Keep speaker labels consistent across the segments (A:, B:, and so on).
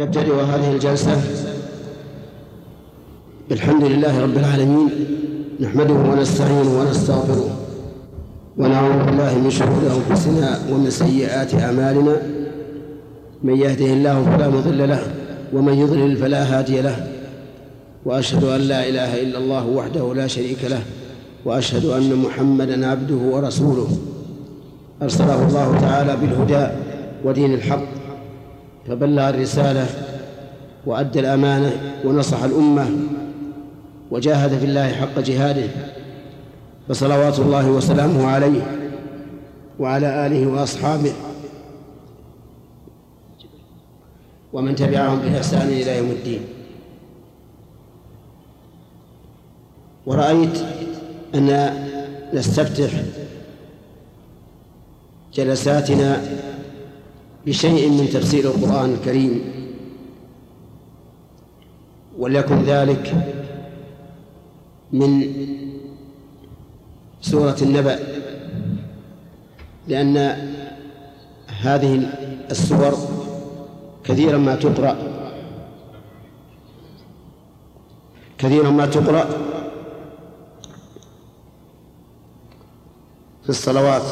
A: نبتدئ هذه الجلسة بالحمد لله رب العالمين نحمده ونستعينه ونستغفره ونعوذ بالله من شرور أنفسنا ومن سيئات أعمالنا من يهده الله فلا مضل له ومن يضلل فلا هادي له وأشهد أن لا إله إلا الله وحده لا شريك له وأشهد أن محمدا عبده ورسوله أرسله الله تعالى بالهدى ودين الحق فبلغ الرسالة وأدى الأمانة ونصح الأمة وجاهد في الله حق جهاده فصلوات الله وسلامه عليه وعلى آله وأصحابه ومن تبعهم بإحسان إلى يوم الدين ورأيت أن نستفتح جلساتنا بشيء من تفسير القرآن الكريم وليكن ذلك من سورة النبأ لأن هذه السور كثيرا ما تقرأ كثيرا ما تقرأ في الصلوات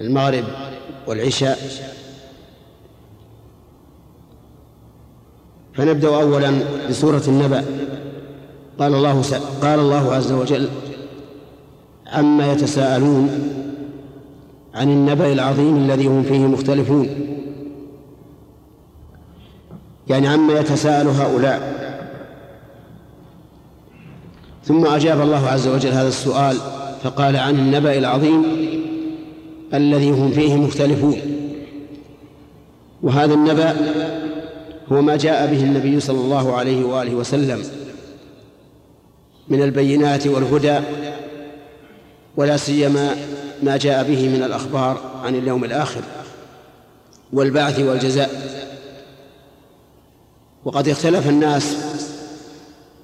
A: المغرب والعشاء فنبدأ أولا بسورة النبأ قال الله س... قال الله عز وجل عما يتساءلون عن النبأ العظيم الذي هم فيه مختلفون يعني عما يتساءل هؤلاء ثم أجاب الله عز وجل هذا السؤال فقال عن النبأ العظيم الذي هم فيه مختلفون وهذا النبأ هو ما جاء به النبي صلى الله عليه وآله وسلم من البينات والهدى ولا سيما ما جاء به من الأخبار عن اليوم الآخر والبعث والجزاء وقد اختلف الناس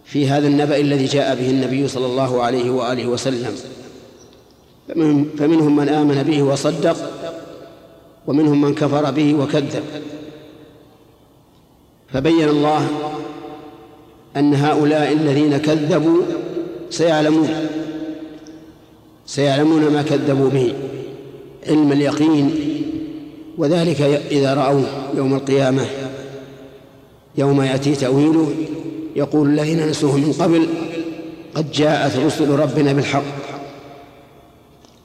A: في هذا النبأ الذي جاء به النبي صلى الله عليه وآله وسلم فمنهم من آمن به وصدق ومنهم من كفر به وكذب فبين الله أن هؤلاء الذين كذبوا سيعلمون سيعلمون ما كذبوا به علم اليقين وذلك إذا رأوه يوم القيامة يوم يأتي تأويله يقول الذين نسوه من قبل قد جاءت رسل ربنا بالحق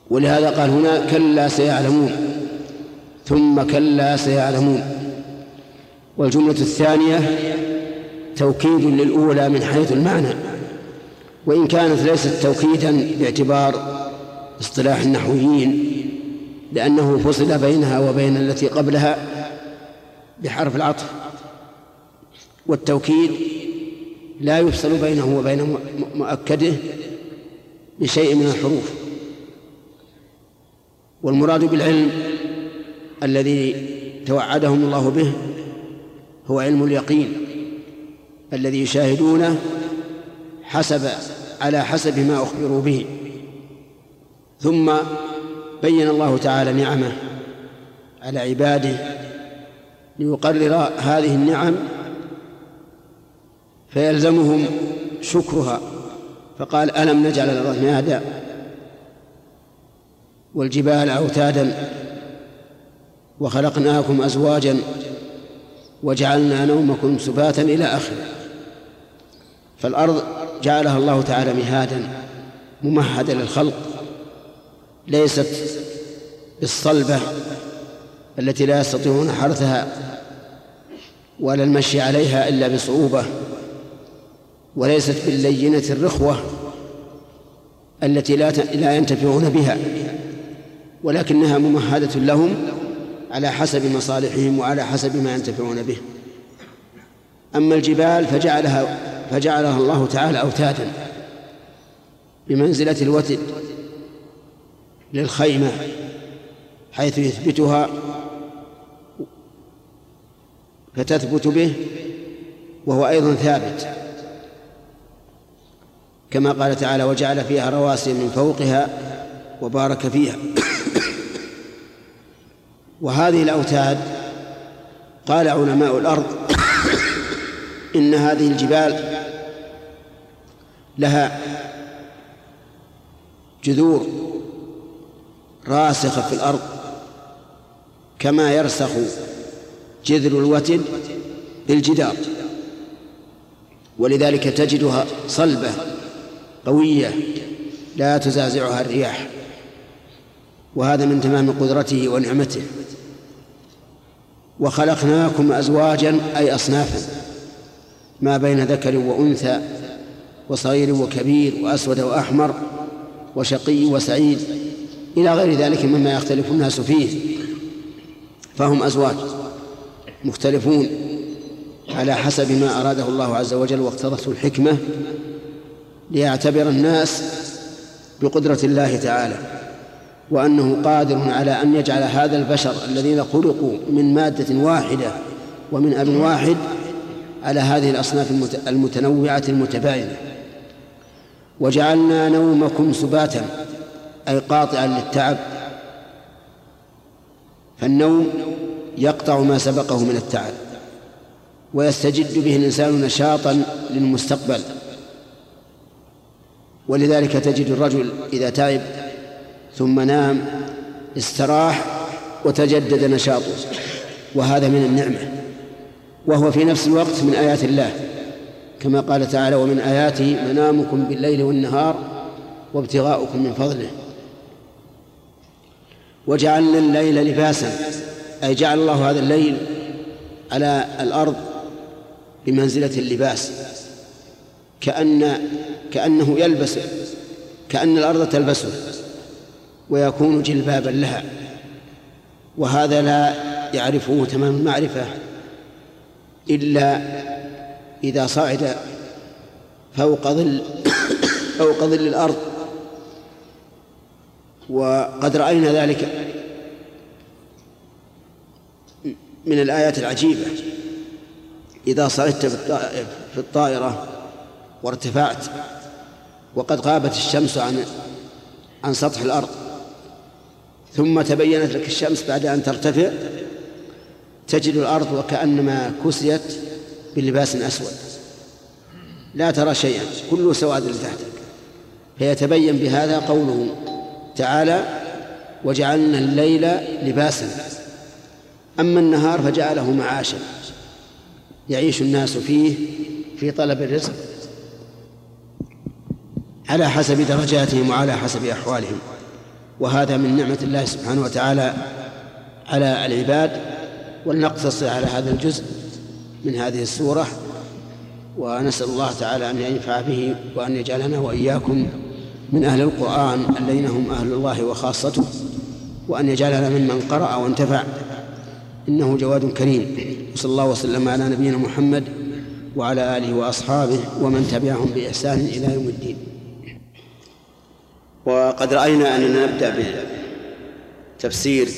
A: ولهذا قال هنا كلا سيعلمون ثم كلا سيعلمون والجملة الثانية توكيد للأولى من حيث المعنى وإن كانت ليست توكيدا باعتبار اصطلاح النحويين لأنه فصل بينها وبين التي قبلها بحرف العطف والتوكيد لا يفصل بينه وبين مؤكده بشيء من الحروف والمراد بالعلم الذي توعدهم الله به هو علم اليقين الذي يشاهدونه حسب على حسب ما أخبروا به ثم بين الله تعالى نعمه على عباده ليقرر هذه النعم فيلزمهم شكرها فقال ألم نجعل الأرض مهدا والجبال أوتادا وخلقناكم أزواجا وجعلنا نومكم سباتا إلى آخره فالأرض جعلها الله تعالى مهادا ممهدا للخلق ليست بالصلبة التي لا يستطيعون حرثها ولا المشي عليها إلا بصعوبة وليست باللينة الرخوة التي لا لا ينتفعون بها ولكنها ممهدة لهم على حسب مصالحهم وعلى حسب ما ينتفعون به أما الجبال فجعلها فجعلها الله تعالى أوتادا بمنزلة الوتد للخيمة حيث يثبتها فتثبت به وهو أيضا ثابت كما قال تعالى وجعل فيها رواسي من فوقها وبارك فيها وهذه الأوتاد قال علماء الأرض إن هذه الجبال لها جذور راسخة في الأرض كما يرسخ جذر الوتد بالجدار ولذلك تجدها صلبة قوية لا تزعزعها الرياح وهذا من تمام قدرته ونعمته وخلقناكم أزواجا أي أصنافا ما بين ذكر وأنثى وصغير وكبير وأسود وأحمر وشقي وسعيد إلى غير ذلك مما يختلف الناس فيه فهم أزواج مختلفون على حسب ما أراده الله عز وجل واقتضته الحكمة ليعتبر الناس بقدرة الله تعالى وأنه قادر على أن يجعل هذا البشر الذين خلقوا من مادة واحدة ومن أب واحد على هذه الأصناف المتنوعة المتباينة وجعلنا نومكم سباتا أي قاطعا للتعب فالنوم يقطع ما سبقه من التعب ويستجد به الإنسان نشاطا للمستقبل ولذلك تجد الرجل إذا تعب ثم نام استراح وتجدد نشاطه وهذا من النعمة وهو في نفس الوقت من آيات الله كما قال تعالى ومن آياته منامكم بالليل والنهار وابتغاؤكم من فضله وجعلنا الليل لباسا أي جعل الله هذا الليل على الأرض بمنزلة اللباس كأن كأنه يلبس كأن الأرض تلبسه ويكون جلبابا لها وهذا لا يعرفه تمام المعرفة إلا إذا صعد فوق ظل فوق ظل الأرض وقد رأينا ذلك من الآيات العجيبة إذا صعدت في الطائرة وارتفعت وقد غابت الشمس عن عن سطح الأرض ثم تبينت لك الشمس بعد أن ترتفع تجد الأرض وكأنما كسيت بلباس أسود لا ترى شيئا كله سواد لتحتك فيتبين بهذا قوله تعالى وجعلنا الليل لباسا أما النهار فجعله معاشا يعيش الناس فيه في طلب الرزق على حسب درجاتهم وعلى حسب أحوالهم وهذا من نعمة الله سبحانه وتعالى على العباد ولنقتصر على هذا الجزء من هذه السورة ونسأل الله تعالى أن ينفع به وأن يجعلنا وإياكم من أهل القرآن الذين هم أهل الله وخاصته وأن يجعلنا ممن قرأ وانتفع إنه جواد كريم وصلى الله وسلم على نبينا محمد وعلى آله وأصحابه ومن تبعهم بإحسان إلى يوم الدين وقد رأينا أننا نبدأ بتفسير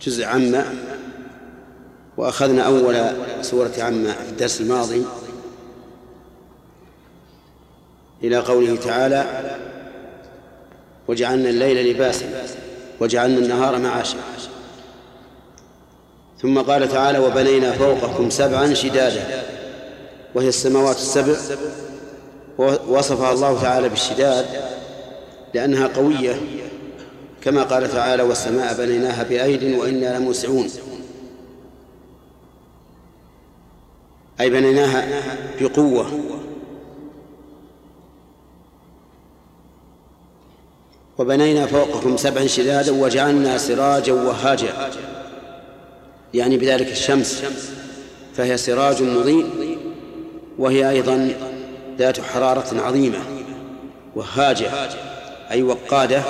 A: جزء عما وأخذنا أول سورة عما في الدرس الماضي إلى قوله تعالى وجعلنا الليل لباسا وجعلنا النهار معاشا ثم قال تعالى وبنينا فوقكم سبعا شدادا وهي السماوات السبع وصفها الله تعالى بالشداد لأنها قوية كما قال تعالى والسماء بنيناها بأيد وإنا لموسعون أي بنيناها بقوة وبنينا فوقكم سبعا شدادا وجعلنا سراجا وهاجا يعني بذلك الشمس فهي سراج مضيء وهي أيضا ذات حرارة عظيمة وهاجة أي وقادة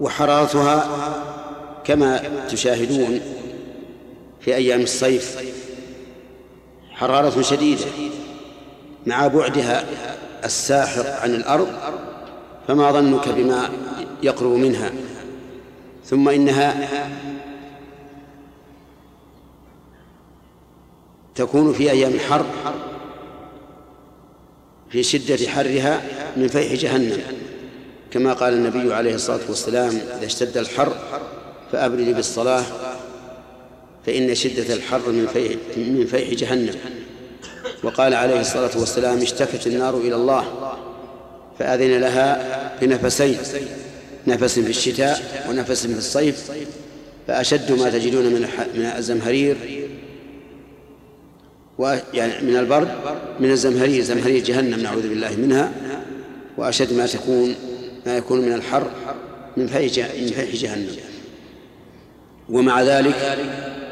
A: وحرارتها كما تشاهدون في أيام الصيف حرارة شديدة مع بعدها الساحق عن الأرض فما ظنك بما يقرب منها ثم إنها تكون في أيام الحر في شدة حرها من فيح جهنم كما قال النبي عليه الصلاة والسلام إذا اشتد الحر فأبرد بالصلاة فإن شدة الحر من فيح من فيح جهنم وقال عليه الصلاة والسلام اشتكت النار إلى الله فأذن لها بنفسين نفس في الشتاء ونفس في الصيف فأشد ما تجدون من من الزمهرير يعني من البرد من الزمهرير زمهرير جهنم نعوذ بالله منها وأشد ما تكون ما يكون من الحر من فيح جهنم ومع ذلك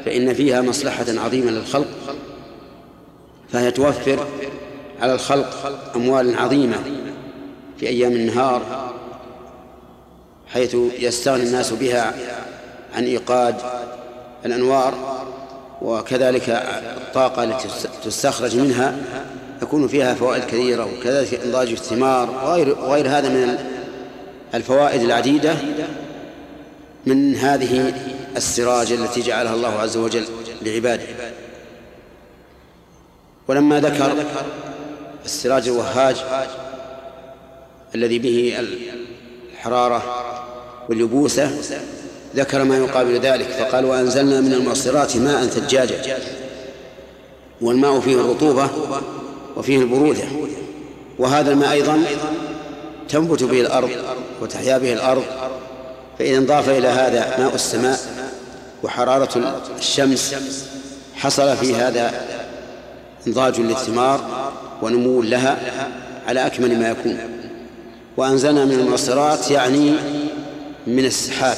A: فإن فيها مصلحة عظيمة للخلق فهي توفر على الخلق أموال عظيمة في أيام النهار حيث يستغني الناس بها عن إيقاد الأنوار وكذلك الطاقة التي تستخرج منها يكون فيها فوائد كثيرة وكذلك إنضاج الثمار وغير, وغير هذا من الفوائد العديدة من هذه السراج التي جعلها الله عز وجل لعباده ولما ذكر السراج الوهاج الذي به الحرارة واليبوسة ذكر ما يقابل ذلك فقال وأنزلنا من المعصرات ماء ثجاجا والماء فيه الرطوبة وفيه البرودة وهذا الماء أيضا تنبت به الأرض وتحيا به الأرض فإذا انضاف إلى هذا ماء السماء وحرارة الشمس حصل في هذا انضاج للثمار ونمو لها على أكمل ما يكون وأنزلنا من المعصرات يعني من السحاب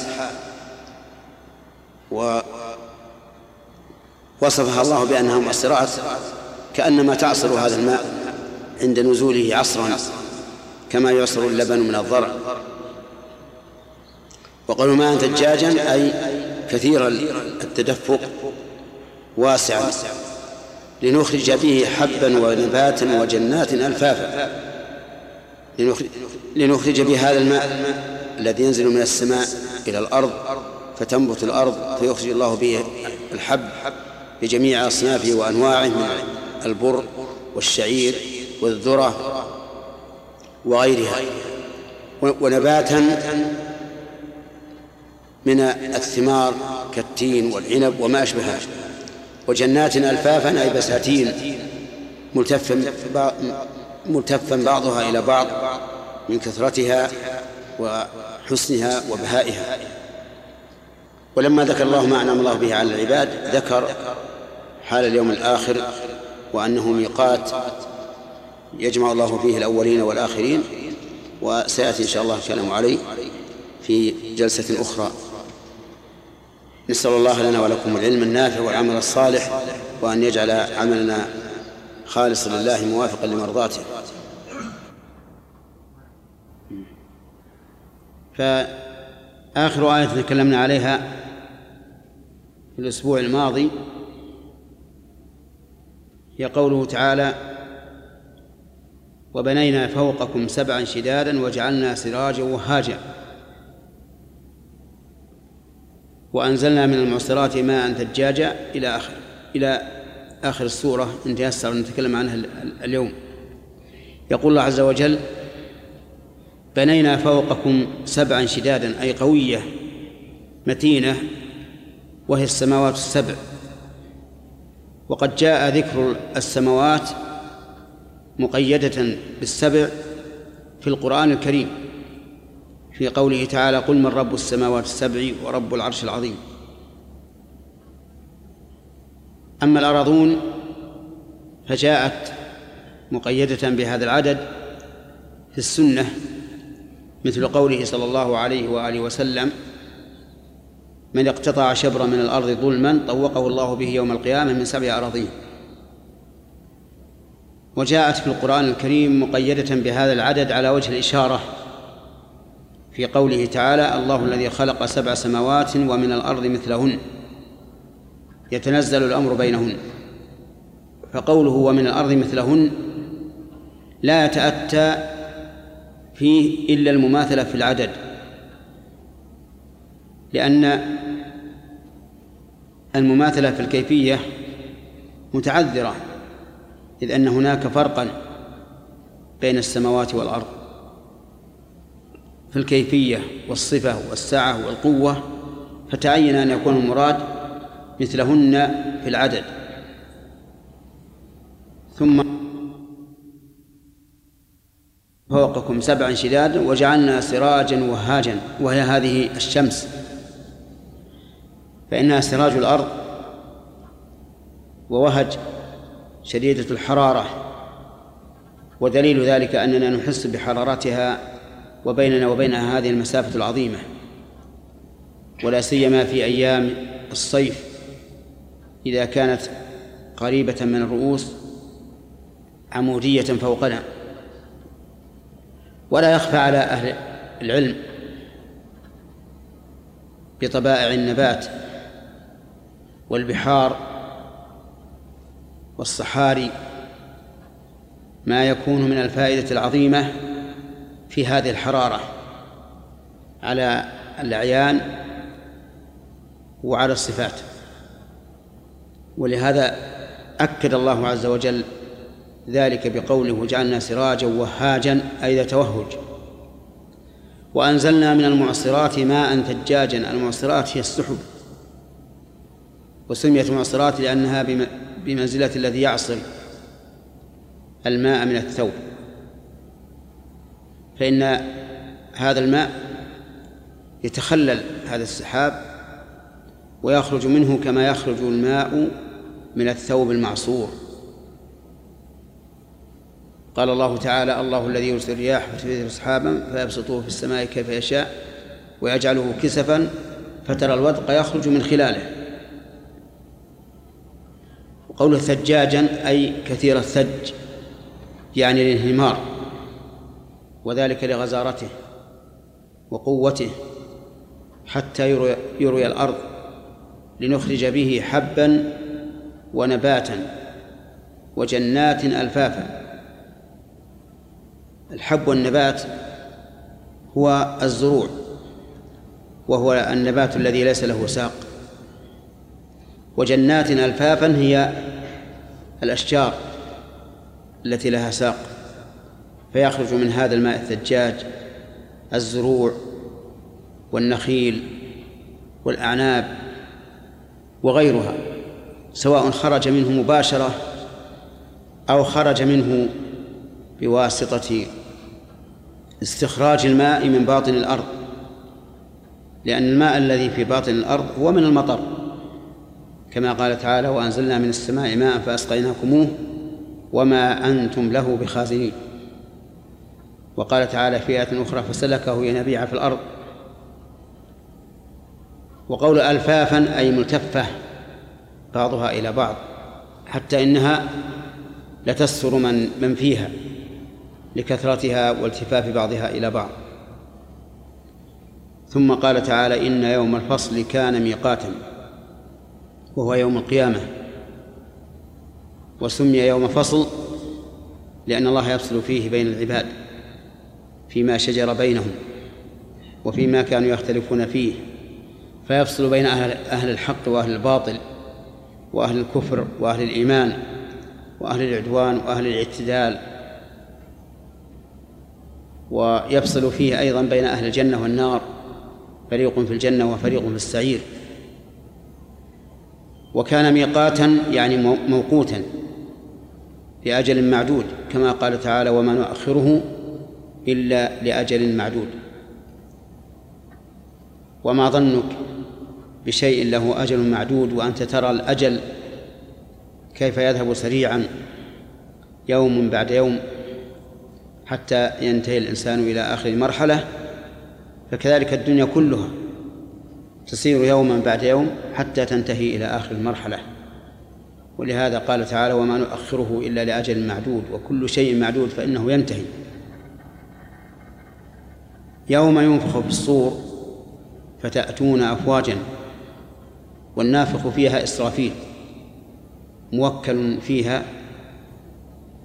A: ووصفها الله بأنها مؤثرات كأنما تعصر هذا الماء عند نزوله عصرا كما يعصر اللبن من الضرع وقالوا ماء ثجاجا أي كثير التدفق واسعا لنخرج به حبا ونباتا وجنات ألفافا لنخرج بهذا الماء الذي ينزل من السماء إلى الأرض فتنبت الأرض فيخرج الله به الحب بجميع أصنافه وأنواعه من البر والشعير والذرة وغيرها ونباتا من الثمار كالتين والعنب وما أشبهها وجنات ألفافا أي بساتين ملتفا ملتفا بعضها إلى بعض من كثرتها وحسنها وبهائها ولما ذكر الله ما أنعم الله به على العباد ذكر حال اليوم الآخر وأنه ميقات يجمع الله فيه الأولين والآخرين وسيأتي إن شاء الله الكلام عليه في جلسة أخرى نسأل الله لنا ولكم العلم النافع والعمل الصالح وأن يجعل عملنا خالصا لله موافقا لمرضاته فآخر آية تكلمنا عليها في الأسبوع الماضي هي قوله تعالى وبنينا فوقكم سبعا شدادا وجعلنا سراجا وهاجا وأنزلنا من المعصرات ماء ثجاجا إلى آخر إلى آخر السورة إن تيسر نتكلم عنها اليوم يقول الله عز وجل بنينا فوقكم سبعا شدادا أي قوية متينة وهي السماوات السبع وقد جاء ذكر السماوات مقيدة بالسبع في القرآن الكريم في قوله تعالى قل من رب السماوات السبع ورب العرش العظيم أما الأراضون فجاءت مقيدة بهذا العدد في السنة مثل قوله صلى الله عليه وآله وسلم من اقتطع شبرا من الأرض ظلما طوقه الله به يوم القيامة من سبع اراضيه وجاءت في القرآن الكريم مقيدة بهذا العدد على وجه الإشارة في قوله تعالى الله الذي خلق سبع سماوات ومن الأرض مثلهن يتنزل الأمر بينهن فقوله ومن الأرض مثلهن لا يتأتى فيه إلا المماثلة في العدد لأن المماثلة في الكيفية متعذرة إذ أن هناك فرقا بين السماوات والأرض في الكيفية والصفة والسعة والقوة فتعين أن يكون المراد مثلهن في العدد ثم فوقكم سبعا شدادا وجعلنا سراجا وهاجا وهي هذه الشمس فإنها سراج الأرض ووهج شديدة الحرارة ودليل ذلك أننا نحس بحرارتها وبيننا وبينها هذه المسافة العظيمة ولا سيما في أيام الصيف إذا كانت قريبة من الرؤوس عمودية فوقنا ولا يخفى على أهل العلم بطبائع النبات والبحار والصحاري ما يكون من الفائدة العظيمة في هذه الحرارة على الأعيان وعلى الصفات ولهذا أكد الله عز وجل ذلك بقوله جعلنا سراجا وهاجا أي ذا توهج وأنزلنا من المعصرات ماء ثجاجا المعصرات هي السحب وسميت معصرات لأنها بمنزلة الذي يعصر الماء من الثوب فإن هذا الماء يتخلل هذا السحاب ويخرج منه كما يخرج الماء من الثوب المعصور قال الله تعالى الله الذي يرسل الرياح فتثير سحابا فيبسطه في السماء كيف يشاء ويجعله كسفا فترى الودق يخرج من خلاله وقوله ثجاجا أي كثير الثج يعني الانهمار وذلك لغزارته وقوته حتى يروي, يروي الأرض لنخرج به حبا ونباتا وجنات ألفافا الحب والنبات هو الزروع وهو النبات الذي ليس له ساق وجنات ألفافا هي الأشجار التي لها ساق فيخرج من هذا الماء الثجاج الزروع والنخيل والأعناب وغيرها سواء خرج منه مباشرة أو خرج منه بواسطة استخراج الماء من باطن الأرض لأن الماء الذي في باطن الأرض هو من المطر كما قال تعالى وأنزلنا من السماء ماء فأسقيناكموه وما أنتم له بخازنين وقال تعالى في آية أخرى فسلكه ينابيع في الأرض وقول ألفافا أي ملتفة بعضها إلى بعض حتى إنها لتستر من من فيها لكثرتها والتفاف بعضها إلى بعض ثم قال تعالى إن يوم الفصل كان ميقاتا وهو يوم القيامة وسمي يوم فصل لأن الله يفصل فيه بين العباد فيما شجر بينهم وفيما كانوا يختلفون فيه فيفصل بين أهل, أهل الحق وأهل الباطل وأهل الكفر وأهل الإيمان وأهل العدوان وأهل الاعتدال ويفصل فيه أيضا بين أهل الجنة والنار فريق في الجنة وفريق في السعير وكان ميقاتا يعني موقوتا لأجل معدود كما قال تعالى وما نؤخره إلا لأجل معدود وما ظنك بشيء له أجل معدود وأنت ترى الأجل كيف يذهب سريعا يوم بعد يوم حتى ينتهي الإنسان إلى آخر مرحلة فكذلك الدنيا كلها تسير يوما بعد يوم حتى تنتهي إلى آخر المرحلة ولهذا قال تعالى وما نؤخره إلا لأجل معدود وكل شيء معدود فإنه ينتهي يوم ينفخ في الصور فتأتون أفواجا والنافخ فيها إسرافيل موكل فيها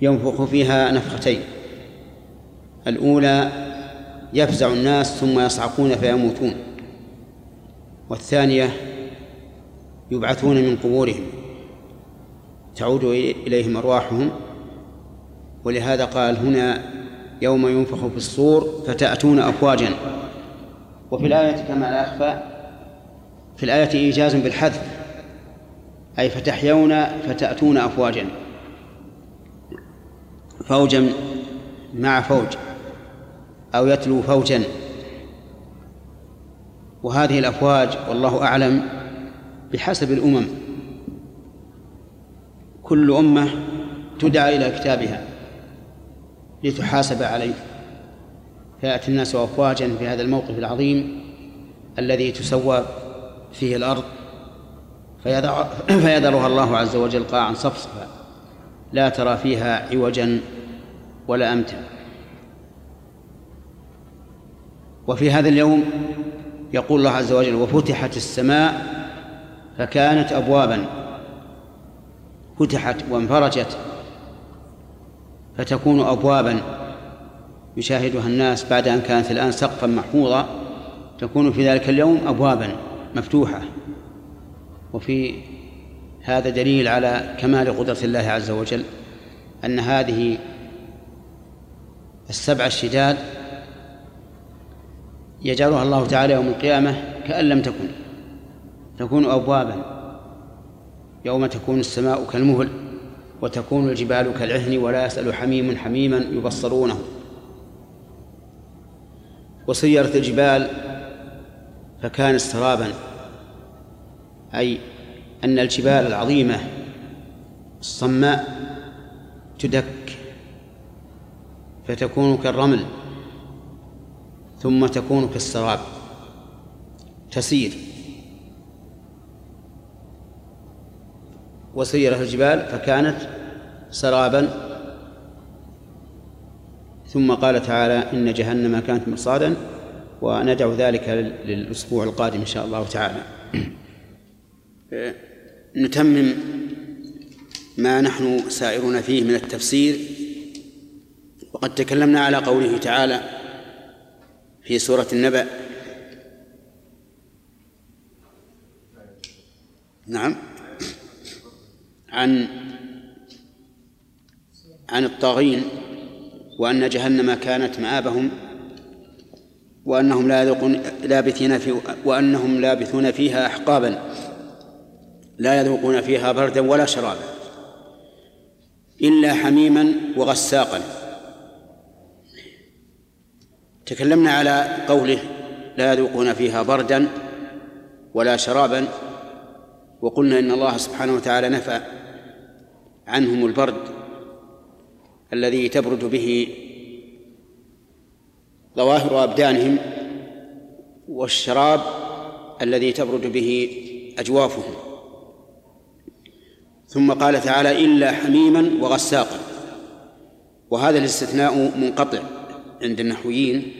A: ينفخ فيها نفختين الأولى يفزع الناس ثم يصعقون فيموتون والثانية يبعثون من قبورهم تعود إليهم أرواحهم ولهذا قال هنا يوم ينفخ في الصور فتأتون أفواجا وفي الآية كما لا أخفى في الآية إيجاز بالحذف أي فتحيون فتأتون أفواجا فوجا مع فوج أو يتلو فوجا وهذه الأفواج والله أعلم بحسب الأمم كل أمة تدعى إلى كتابها لتحاسب عليه فيأتي الناس أفواجا في هذا الموقف العظيم الذي تسوى فيه الأرض فيذرها الله عز وجل قاعا صفصفا لا ترى فيها عوجا ولا أمتا وفي هذا اليوم يقول الله عز وجل وفتحت السماء فكانت أبوابا فتحت وانفرجت فتكون أبوابا يشاهدها الناس بعد أن كانت الآن سقفا محفوظا تكون في ذلك اليوم أبوابا مفتوحة وفي هذا دليل على كمال قدرة الله عز وجل أن هذه السبع الشداد يجعلها الله تعالى يوم القيامة كأن لم تكن تكون أبوابا يوم تكون السماء كالمهل وتكون الجبال كالعهن ولا يسأل حميم حميما يبصرونه وسيرت الجبال فكان سرابا أي أن الجبال العظيمة الصماء تدك فتكون كالرمل ثم تكون كالسراب تسير وسيرت الجبال فكانت سرابا ثم قال تعالى إن جهنم كانت مرصادا وندع ذلك للأسبوع القادم إن شاء الله تعالى نتمم ما نحن سائرون فيه من التفسير وقد تكلمنا على قوله تعالى في سورة النبأ نعم عن عن الطاغين وأن جهنم كانت مآبهم وأنهم لا يذوقون لابثين في وأنهم لابثون فيها أحقابا لا يذوقون فيها بردا ولا شرابا إلا حميما وغساقا تكلمنا على قوله لا يذوقون فيها بردا ولا شرابا وقلنا ان الله سبحانه وتعالى نفى عنهم البرد الذي تبرد به ظواهر ابدانهم والشراب الذي تبرد به اجوافهم ثم قال تعالى الا حميما وغساقا وهذا الاستثناء منقطع عند النحويين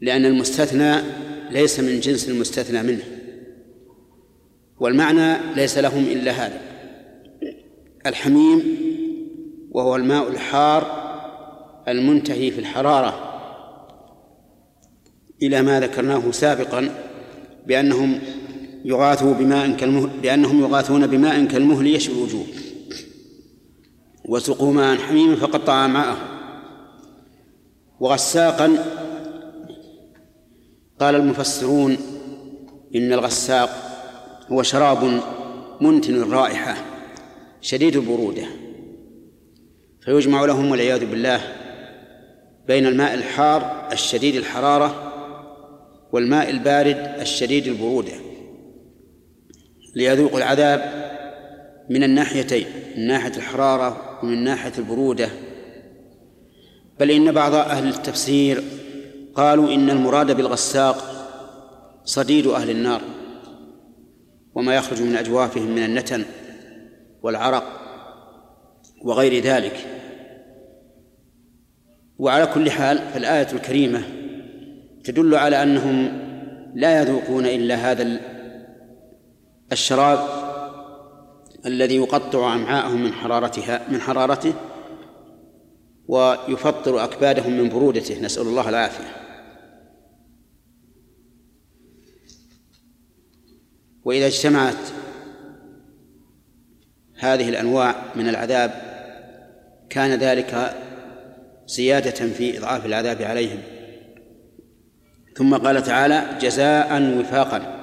A: لأن المستثنى ليس من جنس المستثنى منه والمعنى ليس لهم إلا هذا الحميم وهو الماء الحار المنتهي في الحرارة إلى ما ذكرناه سابقا بأنهم يغاثوا بماء كالمهل بأنهم يغاثون بماء كالمهل يشوي الوجوه وسقوا ماء حميم فقطع معه وغساقا قال المفسرون إن الغساق هو شراب منتن الرائحة شديد البرودة فيجمع لهم والعياذ بالله بين الماء الحار الشديد الحرارة والماء البارد الشديد البرودة ليذوقوا العذاب من الناحيتين من ناحية الحرارة ومن ناحية البرودة بل إن بعض أهل التفسير قالوا إن المراد بالغساق صديد أهل النار وما يخرج من أجوافهم من النتن والعرق وغير ذلك وعلى كل حال فالآية الكريمة تدل على أنهم لا يذوقون إلا هذا الشراب الذي يقطع أمعاءهم من حرارتها من حرارته ويفطر أكبادهم من برودته نسأل الله العافية وإذا اجتمعت هذه الأنواع من العذاب كان ذلك زيادة في إضعاف العذاب عليهم ثم قال تعالى جزاء وفاقا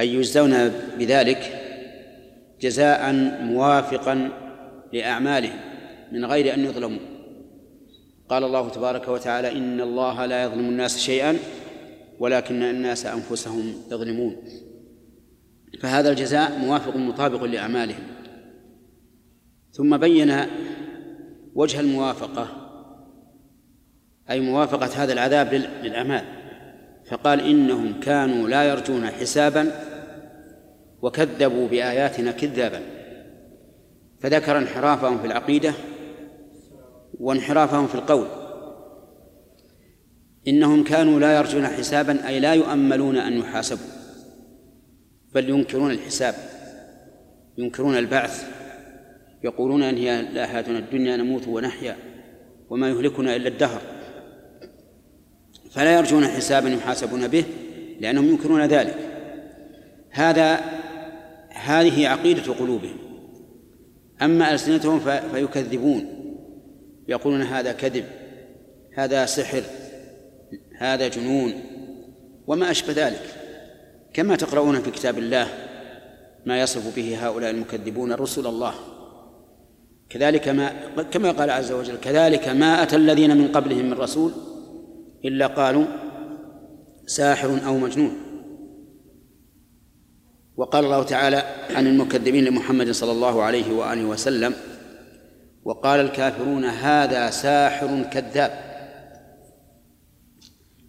A: أي يجزون بذلك جزاء موافقا لأعمالهم من غير أن يظلموا قال الله تبارك وتعالى إن الله لا يظلم الناس شيئا ولكن الناس أنفسهم يظلمون فهذا الجزاء موافق مطابق لأعمالهم ثم بين وجه الموافقة أي موافقة هذا العذاب للأعمال فقال إنهم كانوا لا يرجون حسابا وكذبوا بآياتنا كذابا فذكر انحرافهم في العقيدة وانحرافهم في القول إنهم كانوا لا يرجون حسابا أي لا يؤملون أن يحاسبوا بل ينكرون الحساب ينكرون البعث يقولون أن هي لا حياتنا الدنيا نموت ونحيا وما يهلكنا إلا الدهر فلا يرجون حسابا يحاسبون به لأنهم ينكرون ذلك هذا هذه عقيدة قلوبهم أما ألسنتهم فيكذبون يقولون هذا كذب هذا سحر هذا جنون وما أشبه ذلك كما تقرؤون في كتاب الله ما يصف به هؤلاء المكذبون رسل الله كذلك ما كما قال عز وجل كذلك ما أتى الذين من قبلهم من رسول إلا قالوا ساحر أو مجنون وقال الله تعالى عن المكذبين لمحمد صلى الله عليه وآله وسلم وقال الكافرون هذا ساحر كذاب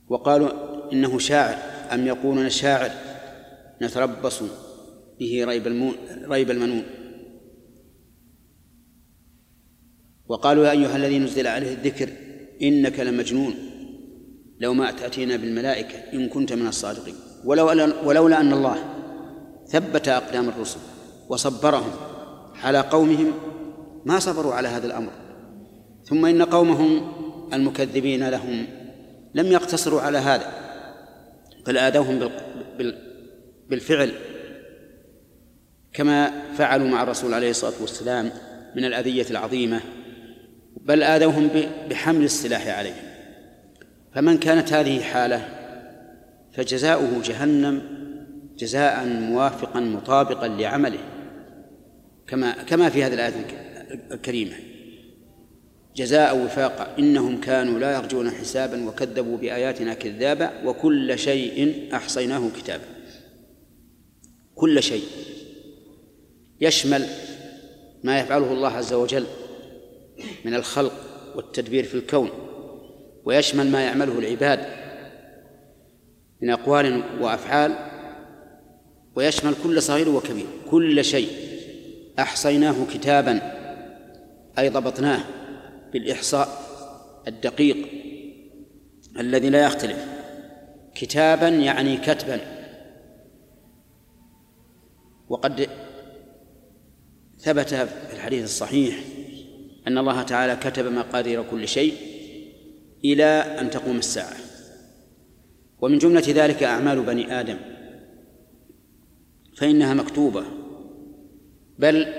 A: وقالوا إنه شاعر أم يقولون شاعر نتربص به ريب, ريب المنون وقالوا يا أيها الذي نزل عليه الذكر إنك لمجنون لو ما تأتينا بالملائكة إن كنت من الصادقين ولو ولولا أن الله ثبت أقدام الرسل وصبرهم على قومهم ما صبروا على هذا الأمر ثم إن قومهم المكذبين لهم لم يقتصروا على هذا بل آذوهم بالفعل كما فعلوا مع الرسول عليه الصلاة والسلام من الأذية العظيمة بل آذوهم بحمل السلاح عليهم فمن كانت هذه حاله فجزاؤه جهنم جزاء موافقا مطابقا لعمله كما كما في هذه الآية الكريمة الكريمة جزاء وفاقا إنهم كانوا لا يرجون حسابا وكذبوا بآياتنا كذابا وكل شيء أحصيناه كتابا كل شيء يشمل ما يفعله الله عز وجل من الخلق والتدبير في الكون ويشمل ما يعمله العباد من أقوال وأفعال ويشمل كل صغير وكبير كل شيء أحصيناه كتابا أي ضبطناه بالإحصاء الدقيق الذي لا يختلف كتابا يعني كتبا وقد ثبت في الحديث الصحيح أن الله تعالى كتب مقادير كل شيء إلى أن تقوم الساعة ومن جملة ذلك أعمال بني آدم فإنها مكتوبة بل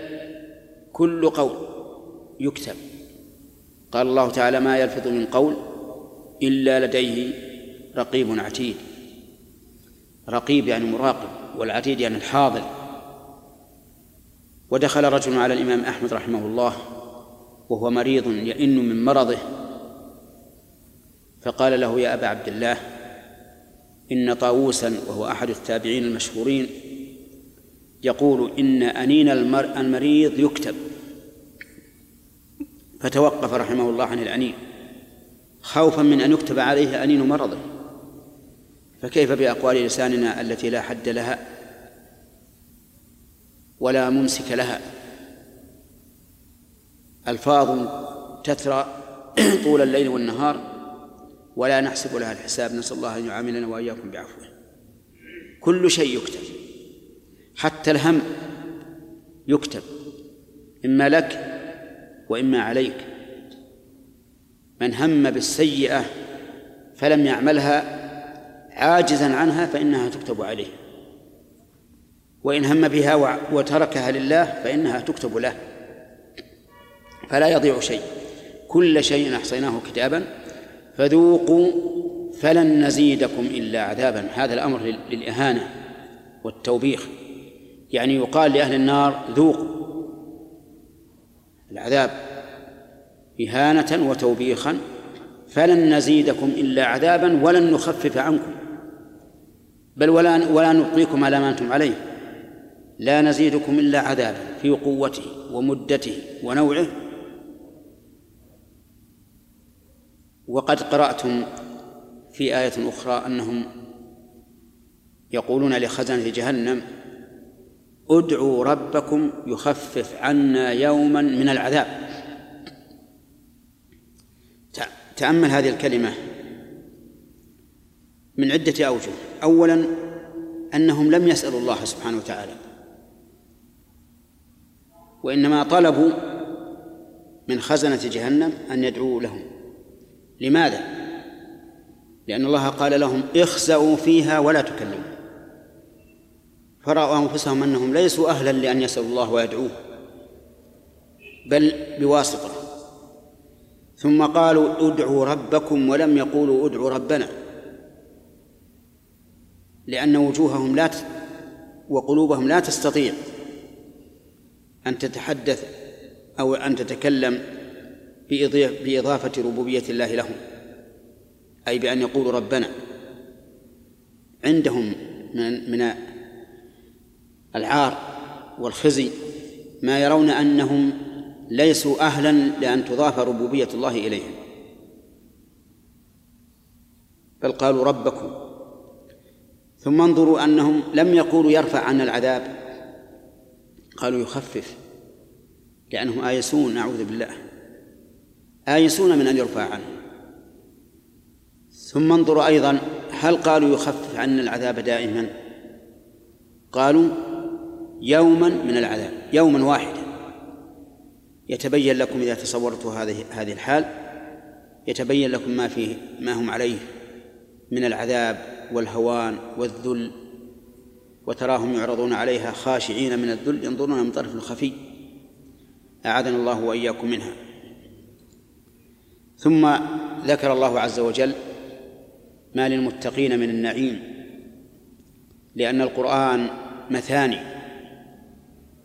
A: كل قول يكتب قال الله تعالى ما يلفظ من قول إلا لديه رقيب عتيد رقيب يعني مراقب والعتيد يعني الحاضر ودخل رجل على الإمام أحمد رحمه الله وهو مريض يئن من مرضه فقال له يا أبا عبد الله إن طاووسا وهو أحد التابعين المشهورين يقول إن أنين المرء المريض يكتب فتوقف رحمه الله عن الأنين خوفا من أن يكتب عليه أنين مرضه فكيف بأقوال لساننا التي لا حد لها ولا ممسك لها ألفاظ تثرى طول الليل والنهار ولا نحسب لها الحساب نسأل الله أن يعاملنا وإياكم بعفوه كل شيء يكتب حتى الهم يكتب إما لك وإما عليك من هم بالسيئة فلم يعملها عاجزا عنها فإنها تكتب عليه وإن هم بها وتركها لله فإنها تكتب له فلا يضيع شيء كل شيء أحصيناه كتابا فذوقوا فلن نزيدكم إلا عذابا هذا الأمر للإهانة والتوبيخ يعني يقال لأهل النار ذوقوا العذاب إهانة وتوبيخا فلن نزيدكم إلا عذابا ولن نخفف عنكم بل ولا ولا نبقيكم على ما أنتم عليه لا نزيدكم إلا عذابا في قوته ومدته ونوعه وقد قرأتم في آية أخرى أنهم يقولون لخزنة جهنم ادعوا ربكم يخفف عنا يوما من العذاب تأمل هذه الكلمة من عدة أوجه أولا أنهم لم يسألوا الله سبحانه وتعالى وإنما طلبوا من خزنة جهنم أن يدعوا لهم لماذا؟ لأن الله قال لهم اخسأوا فيها ولا تكلموا فرأوا أنفسهم أنهم ليسوا أهلا لأن يسألوا الله ويدعوه بل بواسطة ثم قالوا ادعوا ربكم ولم يقولوا ادعوا ربنا لأن وجوههم لا ت... وقلوبهم لا تستطيع أن تتحدث أو أن تتكلم بإضافة ربوبية الله لهم أي بأن يقولوا ربنا عندهم من من العار والخزي ما يرون أنهم ليسوا أهلا لأن تضاف ربوبية الله إليهم بل قالوا ربكم ثم انظروا أنهم لم يقولوا يرفع عنا العذاب قالوا يخفف لأنهم آيسون أعوذ بالله آيسون من أن يرفع عنهم ثم انظروا أيضا هل قالوا يخفف عنا العذاب دائما قالوا يوما من العذاب يوما واحدا يتبين لكم إذا تصورتوا هذه هذه الحال يتبين لكم ما فيه ما هم عليه من العذاب والهوان والذل وتراهم يعرضون عليها خاشعين من الذل ينظرون من طرف خفي أعاذنا الله وإياكم منها ثم ذكر الله عز وجل ما للمتقين من النعيم لأن القرآن مثاني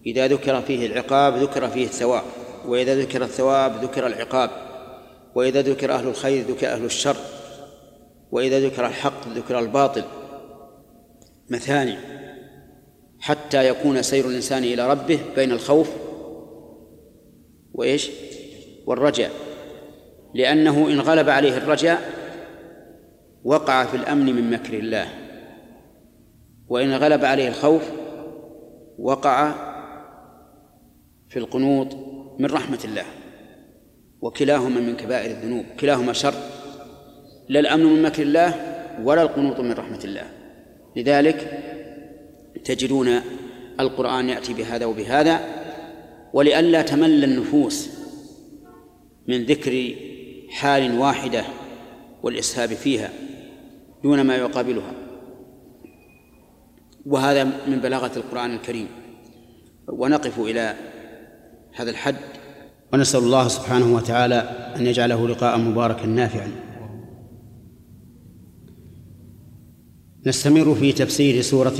A: إذا ذكر فيه العقاب ذكر فيه الثواب وإذا ذكر الثواب ذكر العقاب وإذا ذكر أهل الخير ذكر أهل الشر وإذا ذكر الحق ذكر الباطل مثاني حتى يكون سير الإنسان إلى ربه بين الخوف وإيش والرجاء لأنه إن غلب عليه الرجاء وقع في الأمن من مكر الله وإن غلب عليه الخوف وقع في القنوط من رحمة الله وكلاهما من كبائر الذنوب كلاهما شر لا الأمن من مكر الله ولا القنوط من رحمة الله لذلك تجدون القرآن يأتي بهذا وبهذا ولئلا تمل النفوس من ذكر حال واحدة والإسهاب فيها دون ما يقابلها وهذا من بلاغة القرآن الكريم ونقف إلى هذا الحد ونسأل الله سبحانه وتعالى أن يجعله لقاء مباركا نافعا نستمر في تفسير سورة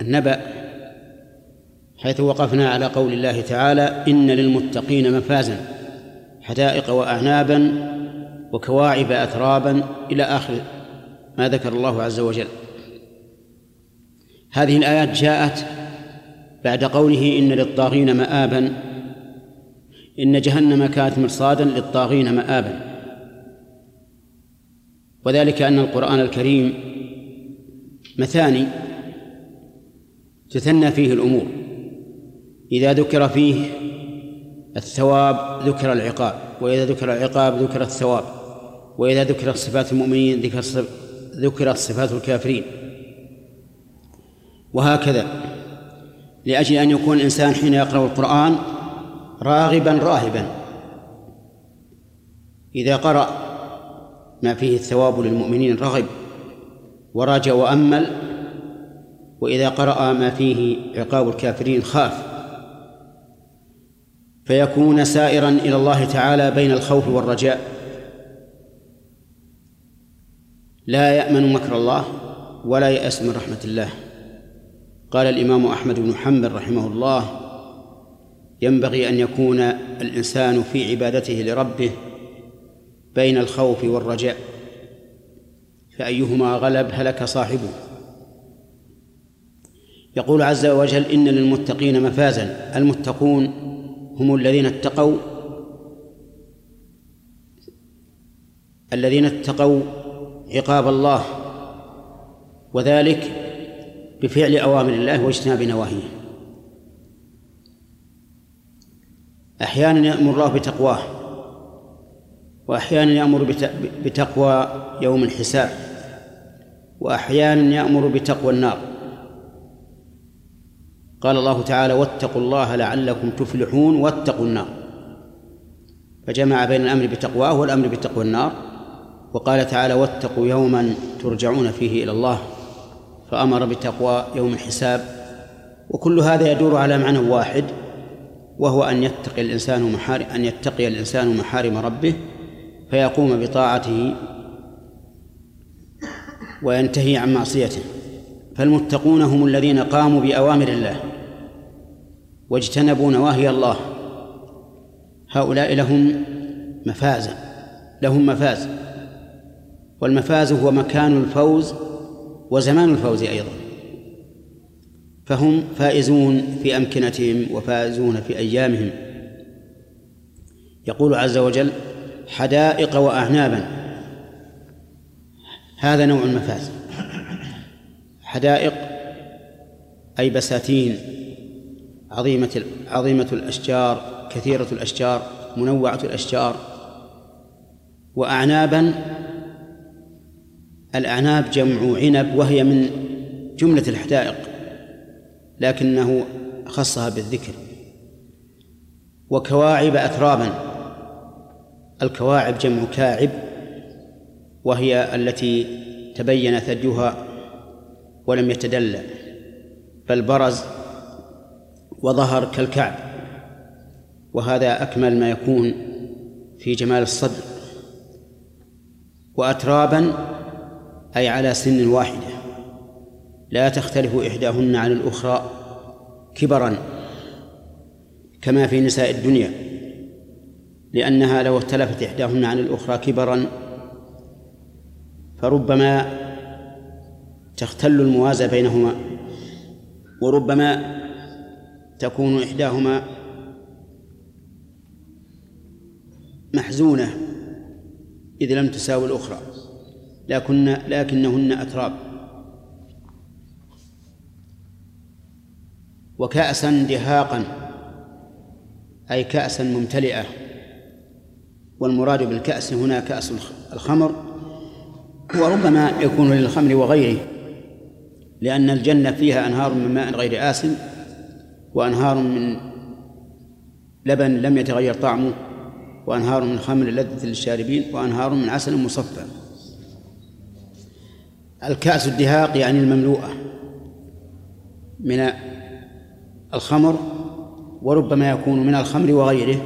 A: النبأ حيث وقفنا على قول الله تعالى إن للمتقين مفازا حدائق وأعنابا وكواعب أترابا إلى آخر ما ذكر الله عز وجل هذه الآيات جاءت بعد قوله إن للطاغين مآبا إن جهنم كانت مرصادا للطاغين مآبا وذلك أن القرآن الكريم مثاني تثنى فيه الأمور إذا ذكر فيه الثواب ذكر العقاب وإذا ذكر العقاب ذكر الثواب وإذا ذكر صفات المؤمنين ذكر ذكرت صفات الكافرين وهكذا لأجل أن يكون الإنسان حين يقرأ القرآن راغبا راهبا إذا قرأ ما فيه الثواب للمؤمنين رغب وراجع وأمل وإذا قرأ ما فيه عقاب الكافرين خاف فيكون سائرا إلى الله تعالى بين الخوف والرجاء لا يأمن مكر الله ولا يأس من رحمة الله قال الإمام أحمد بن حنبل رحمه الله ينبغي أن يكون الإنسان في عبادته لربه بين الخوف والرجاء فأيهما غلب هلك صاحبه يقول عز وجل إن للمتقين مفازا المتقون هم الذين اتقوا الذين اتقوا عقاب الله وذلك بفعل أوامر الله واجتناب نواهيه أحيانا يأمر الله بتقواه وأحيانا يأمر بتقوى يوم الحساب وأحيانا يأمر بتقوى النار قال الله تعالى واتقوا الله لعلكم تفلحون واتقوا النار فجمع بين الأمر بتقواه والأمر بتقوى النار وقال تعالى واتقوا يوما ترجعون فيه إلى الله فأمر بتقوى يوم الحساب وكل هذا يدور على معنى واحد وهو أن يتقي الإنسان محارم أن يتقي الإنسان محارم ربه فيقوم بطاعته وينتهي عن معصيته فالمتقون هم الذين قاموا بأوامر الله واجتنبوا نواهي الله هؤلاء لهم مفازة لهم مفاز والمفاز هو مكان الفوز وزمان الفوز أيضاً فهم فائزون في أمكنتهم وفائزون في أيامهم يقول عز وجل حدائق وأعنابا هذا نوع المفاز حدائق أي بساتين عظيمة عظيمة الأشجار كثيرة الأشجار منوعة الأشجار وأعنابا الأعناب جمع عنب وهي من جملة الحدائق لكنه خصها بالذكر وكواعب أترابا الكواعب جمع كاعب وهي التي تبين ثديها ولم يتدلى بل برز وظهر كالكعب وهذا أكمل ما يكون في جمال الصدر وأترابا أي على سن واحدة لا تختلف إحداهن عن الأخرى كبرا كما في نساء الدنيا لأنها لو اختلفت إحداهن عن الأخرى كبرا فربما تختل الموازى بينهما وربما تكون إحداهما محزونة إذ لم تساوي الأخرى لكن لكنهن أتراب وكأسا دهاقا أي كأسا ممتلئة والمراد بالكأس هنا كأس الخمر وربما يكون للخمر وغيره لأن الجنة فيها أنهار من ماء غير آسن وأنهار من لبن لم يتغير طعمه وأنهار من خمر لذة للشاربين وأنهار من عسل مصفى الكأس الدهاق يعني المملوءة من الخمر وربما يكون من الخمر وغيره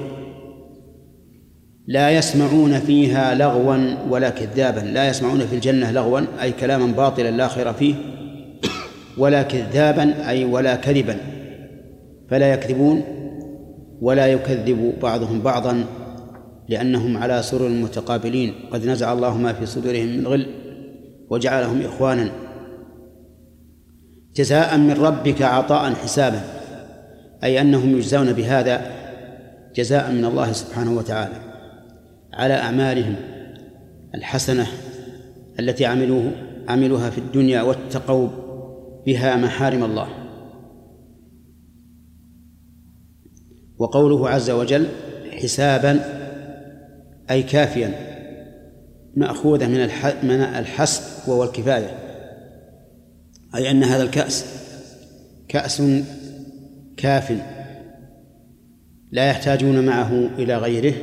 A: لا يسمعون فيها لغوا ولا كذابا لا يسمعون في الجنة لغوا أي كلاما باطلا لا خير فيه ولا كذابا أي ولا كذبا فلا يكذبون ولا يكذب بعضهم بعضا لأنهم على سرر متقابلين قد نزع الله ما في صدورهم من غل وجعلهم إخوانا جزاء من ربك عطاء حسابا أي أنهم يجزون بهذا جزاء من الله سبحانه وتعالى على أعمالهم الحسنة التي عملوه عملوها في الدنيا واتقوا بها محارم الله وقوله عز وجل حسابا أي كافيا مأخوذة من من الحسب وهو الكفاية أي أن هذا الكأس كأس كاف لا يحتاجون معه إلى غيره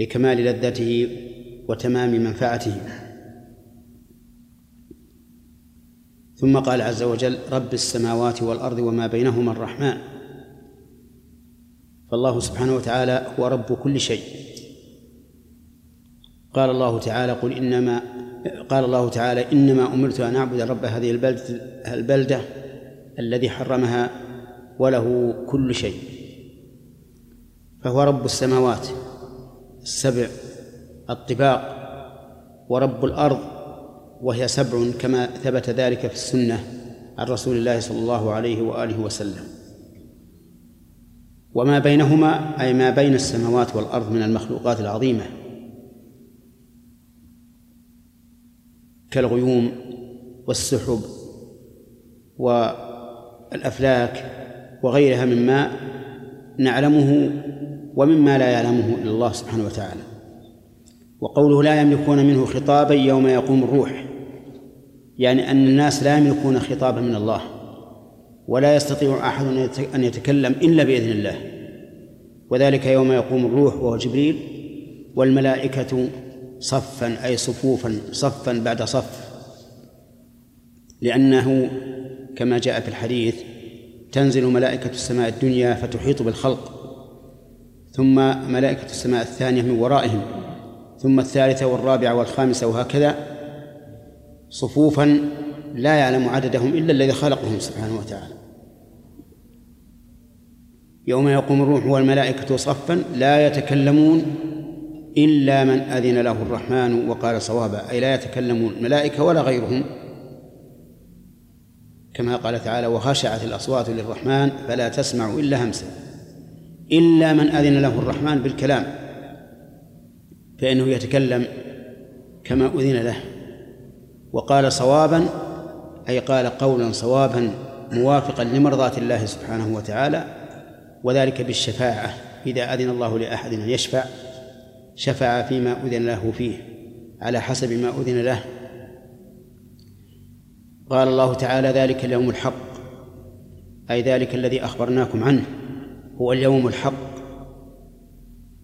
A: لكمال لذته وتمام منفعته ثم قال عز وجل رب السماوات والأرض وما بينهما الرحمن فالله سبحانه وتعالى هو رب كل شيء قال الله تعالى قل إنما قال الله تعالى إنما أمرت أن أعبد رب هذه البلدة البلدة الذي حرمها وله كل شيء فهو رب السماوات السبع الطباق ورب الأرض وهي سبع كما ثبت ذلك في السنة عن رسول الله صلى الله عليه وآله وسلم وما بينهما أي ما بين السماوات والأرض من المخلوقات العظيمة كالغيوم والسحب والأفلاك وغيرها مما نعلمه ومما لا يعلمه إلا الله سبحانه وتعالى وقوله لا يملكون منه خطابا يوم يقوم الروح يعني أن الناس لا يملكون خطابا من الله ولا يستطيع أحد أن يتكلم إلا بإذن الله وذلك يوم يقوم الروح وهو جبريل والملائكة صفا أي صفوفا صفا بعد صف لأنه كما جاء في الحديث تنزل ملائكة السماء الدنيا فتحيط بالخلق ثم ملائكة السماء الثانية من ورائهم ثم الثالثة والرابعة والخامسة وهكذا صفوفا لا يعلم عددهم إلا الذي خلقهم سبحانه وتعالى يوم يقوم الروح والملائكة صفا لا يتكلمون إلا من أذن له الرحمن وقال صوابا أي لا يتكلمون الملائكة ولا غيرهم كما قال تعالى وخشعت الأصوات للرحمن فلا تسمع إلا همسا إلا من أذن له الرحمن بالكلام فإنه يتكلم كما أذن له وقال صوابا أي قال قولا صوابا موافقا لمرضاة الله سبحانه وتعالى وذلك بالشفاعة إذا أذن الله لأحد أن يشفع شفع فيما أذن له فيه على حسب ما أذن له قال الله تعالى ذلك اليوم الحق أي ذلك الذي أخبرناكم عنه هو اليوم الحق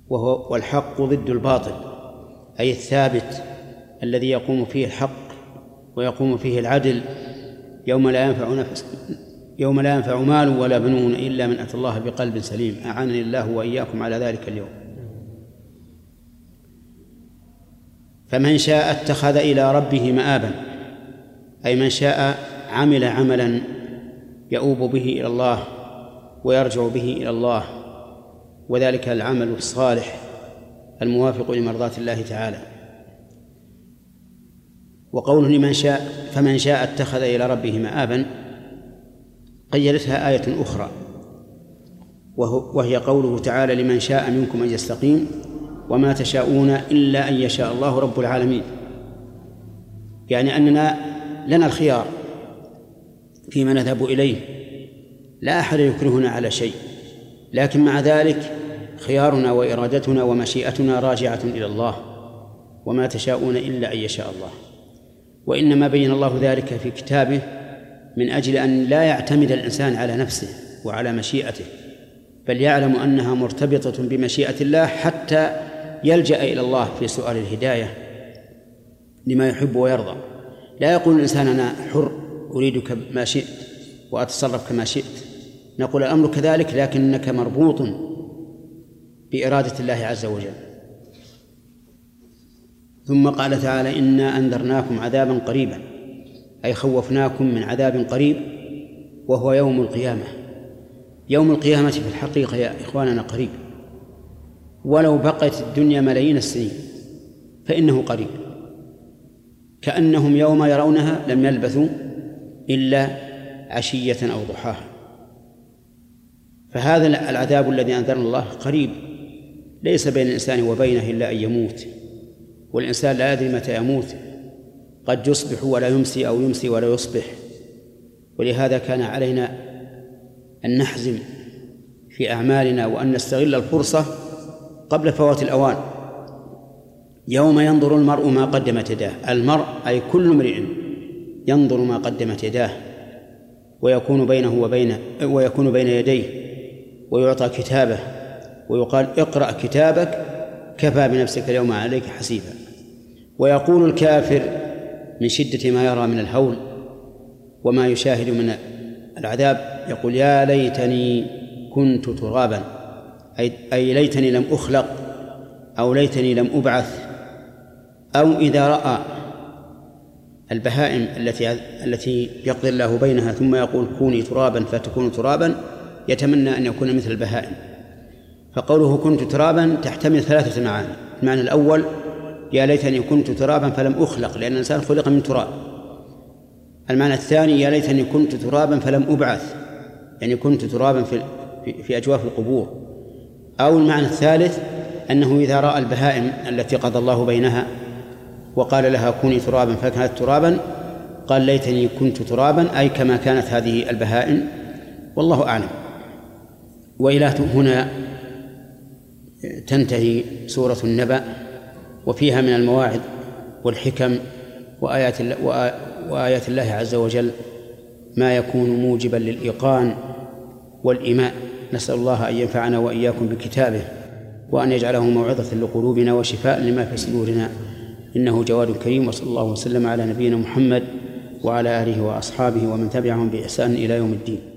A: وهو والحق ضد الباطل أي الثابت الذي يقوم فيه الحق ويقوم فيه العدل يوم لا ينفع نفس يوم لا ينفع مال ولا بنون إلا من أتى الله بقلب سليم أعانني الله وإياكم على ذلك اليوم فمن شاء اتخذ إلى ربه مآبا أي من شاء عمل عملا يؤوب به إلى الله ويرجع به إلى الله وذلك العمل الصالح الموافق لمرضاة الله تعالى وقوله لمن شاء فمن شاء اتخذ إلى ربه مآبا قيدتها آية أخرى وهي قوله تعالى لمن شاء منكم أن يستقيم وما تشاءون إلا أن يشاء الله رب العالمين يعني أننا لنا الخيار فيما نذهب إليه لا أحد يكرهنا على شيء لكن مع ذلك خيارنا وإرادتنا ومشيئتنا راجعة إلى الله وما تشاءون إلا أن يشاء الله وإنما بين الله ذلك في كتابه من أجل أن لا يعتمد الإنسان على نفسه وعلى مشيئته بل يعلم أنها مرتبطة بمشيئة الله حتى يلجأ إلى الله في سؤال الهداية لما يحب ويرضى لا يقول الإنسان أنا حر أريد ما شئت وأتصرف كما شئت نقول الأمر كذلك لكنك مربوط بإرادة الله عز وجل ثم قال تعالى إنا أنذرناكم عذابا قريبا أي خوفناكم من عذاب قريب وهو يوم القيامة يوم القيامة في الحقيقة يا إخواننا قريب ولو بقت الدنيا ملايين السنين فإنه قريب كأنهم يوم يرونها لم يلبثوا إلا عشية أو ضحاها فهذا العذاب الذي أنذرنا الله قريب ليس بين الإنسان وبينه إلا أن يموت والإنسان لا يدري متى يموت قد يصبح ولا يمسي أو يمسي ولا يصبح ولهذا كان علينا أن نحزم في أعمالنا وأن نستغل الفرصة قبل فوات الأوان يوم ينظر المرء ما قدمت يداه المرء أي كل امرئ ينظر ما قدمت يداه ويكون بينه وبين ويكون بين يديه ويعطى كتابه ويقال اقرأ كتابك كفى بنفسك اليوم عليك حسيبا ويقول الكافر من شدة ما يرى من الهول وما يشاهد من العذاب يقول يا ليتني كنت ترابا أي ليتني لم أخلق أو ليتني لم أبعث أو إذا رأى البهائم التي التي يقضي الله بينها ثم يقول كوني ترابا فتكون ترابا يتمنى أن يكون مثل البهائم فقوله كنت ترابا تحتمل ثلاثة معاني المعنى الأول يا ليتني كنت ترابا فلم أخلق لأن الإنسان خلق من تراب المعنى الثاني يا ليتني كنت ترابا فلم أبعث يعني كنت ترابا في في أجواف القبور أو المعنى الثالث أنه إذا رأى البهائم التي قضى الله بينها وقال لها كوني ترابا فكانت ترابا قال ليتني كنت ترابا أي كما كانت هذه البهائم والله أعلم وإلى هنا تنتهي سورة النبأ وفيها من المواعظ والحكم وآيات وآيات الله عز وجل ما يكون موجبا للإيقان والإيماء نسأل الله أن ينفعنا وإياكم بكتابه وأن يجعله موعظة لقلوبنا وشفاء لما في صدورنا إنه جواد كريم وصلى الله وسلم على نبينا محمد وعلى آله وأصحابه ومن تبعهم بإحسان إلى يوم الدين